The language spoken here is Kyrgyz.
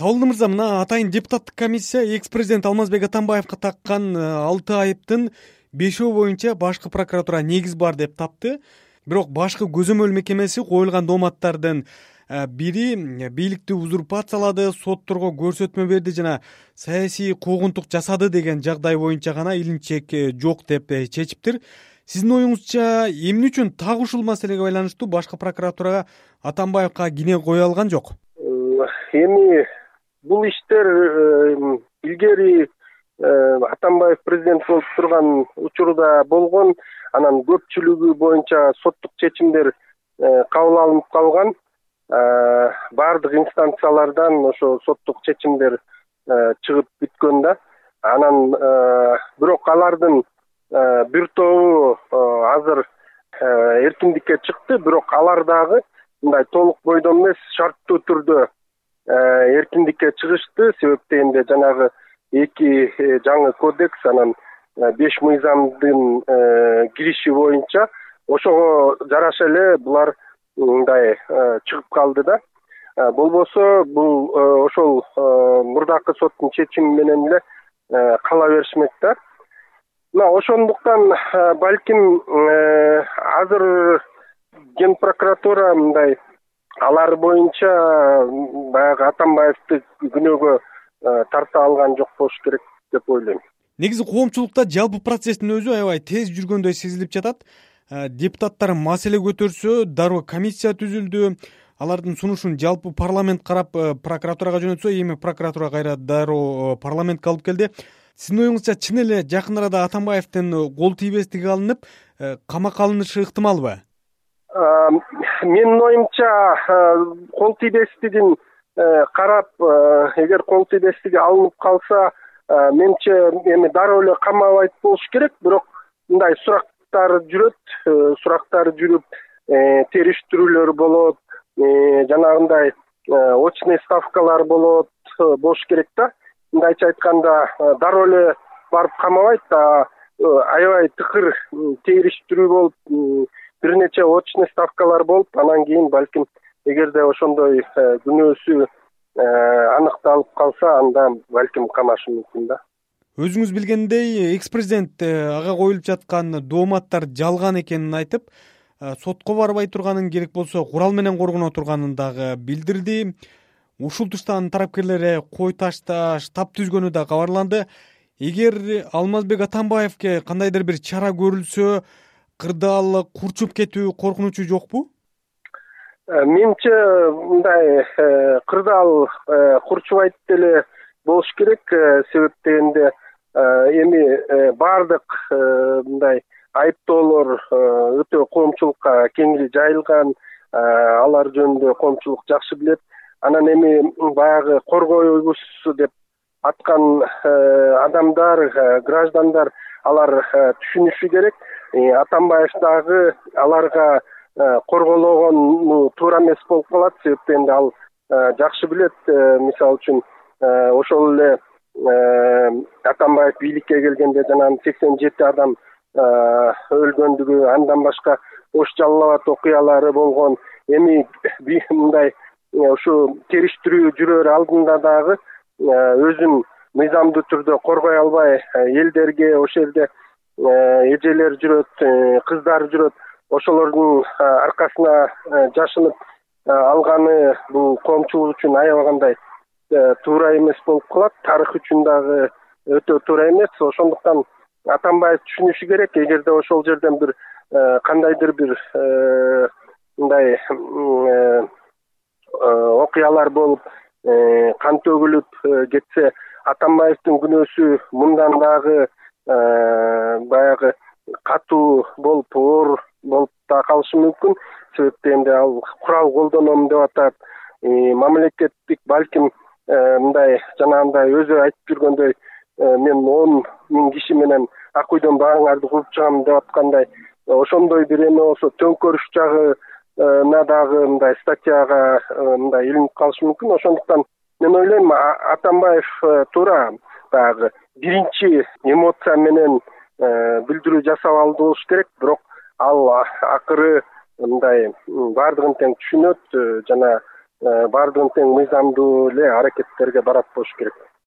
табылды мырза мына атайын депутаттык комиссия экс президент алмазбек атамбаевге таккан э, алты айыптын бешөө боюнча башкы прокуратура негиз бар деп тапты. Бирок башкы көзөмөл мекемеси коюлган дооматтардын э, бири бийликти узурпациялады сотторго көрсөтмө берди жана саясий куугунтук жасады деген жагдай боюнча гана илинчек жок деп чечиптир. Сиздин оюңузча эмне үчүн так ушул маселеге байланыштуу башкы прокуратурага атамбаевка кине кое алган жок? Эми бул иштер э, илгери э, атамбаев президент болуп турган учурда болгон. Анан көпчүлүгү боюнча соттук чечимдер э, кабыл алынып калган. Баардык инстанциялардан ошо соттук чечимдер чыгып бүткөн да. Анан бирок алардын бир тобу азыр эркиндикке чыкты. Бирок алар дагы мындай толук бойдон эмес шарттуу түрдө эркиндикке чыгышты. Себеп дегенде жанагы эки э, жаңы кодекс анан э, беш мыйзамдын э, кириши боюнча ошого жараша эле булар мындай чыгып калды да. Болбосо бул ошол мурдакы соттун чечими менен эле кала беришмек да. Мына ошондуктан балким азыр ген прокуратура мындай алар боюнча баягы атамбаевди күнөөгө э, тарта алган жок болуш керек деп ойлойм. Негизи коомчулукта жалпы процесстин өзү аябай тез жүргөндөй сезилип жатат. Э, депутаттар маселе көтөрсө дароо комиссия түзүлдү. Алардын сунушун жалпы парламент карап э, прокуратурага жөнөтсө эми прокуратура кайра дароо парламентке алып келди. Сиздин оюңузча чын эле жакын арада атамбаевдин кол тийбестиги алынып камакка алынышы ыктымалбы менин оюмча кол тийбестигин э, карап э, эгер кол тийбестиги алынып калса э, менимче эми дароо эле камабайт болуш керек. Бирок мындай сурактар жүрөт сурактар жүрүп териштирүүлөр болот жанагындай очный ставкалар болот болуш керек да. Мындайча айтканда дароо эле барып камабайт аябай тыкыр териштирүү болуп бир нече очный ставкалар болуп анан кийин балким эгерде ошондой э, күнөөсү э, аныкталып калса анда балким камашы мүмкүн да. Өзүңүз билгендей экс президент э, ага коюлуп жаткан дооматтар жалган экенин айтып сотко барбай турганын керек болсо курал менен коргоно турганын дагы билдирди. Ушул тушта анын тарапкерлери кой ташташ тап түзгөнү да кабарланды. Эгер алмазбек атамбаевге кандайдыр бир чара көрүлсө кырдаал курчуп кетүү коркунучу жокпу? Э, менимче мындай э, кырдаал э, курчубайт деле болуш керек. Себеп дегенде эми баардык мындай айыптоолор өтө коомчулукка кеңири жайылган алар жөнүндө коомчулук жакшы билет. Анан эми баягы коргойбуз деп аткан адамдар граждандар алар түшүнүшү керек атамбаев дагы аларга э, коргологону туура эмес болуп калат. Себеп дегенде ал э, жакшы билет мисалы үчүн ошол эле атамбаев бийликке келгенде жанагы сексен жети адам өлгөндүгү андан башка ош жалал абад окуялары болгон эми мындай ушу териштирүү жүрөр алдында дагы өзүн мыйзамдуу түрдө коргой албай элдерге ошол жерде Э, эжелер жүрөт э, кыздар жүрөт. Ошолордун э, аркасына жашынып алганы бул коомчулук үчүн аябай кандай туура эмес болуп калат. Тарых үчүн дагы өтө туура эмес. Ошондуктан атамбаев түшүнүшү керек. Эгерде ошол жерден бир кандайдыр бир мындай окуялар болуп кан төгүлүп кетсе атамбаевдин күнөөсү мындан дагы Э, баягы катуу болуп оор болуп да калышы мүмкүн. Себеп дегенде ал курал колдоном деп атат. Мамлекеттик балким э, мындай жанагындай өзү айтып жүргөндөй э, мен он миң киши менен ак үйдөн баарыңарды кууп чыгам деп аткандай ошондой бир эме болсо төңкөрүш жагына дагы мындай статьяга мындай илинип калышы мүмкүн. Ошондуктан мен ойлойм атамбаев туура баягы биринчи эмоция менен э, билдирүү жасап алды болуш керек. Бирок ал акыры мындай баардыгын тең түшүнөт э, жана баардыгын тең мыйзамдуу эле аракеттерге барат болуш керек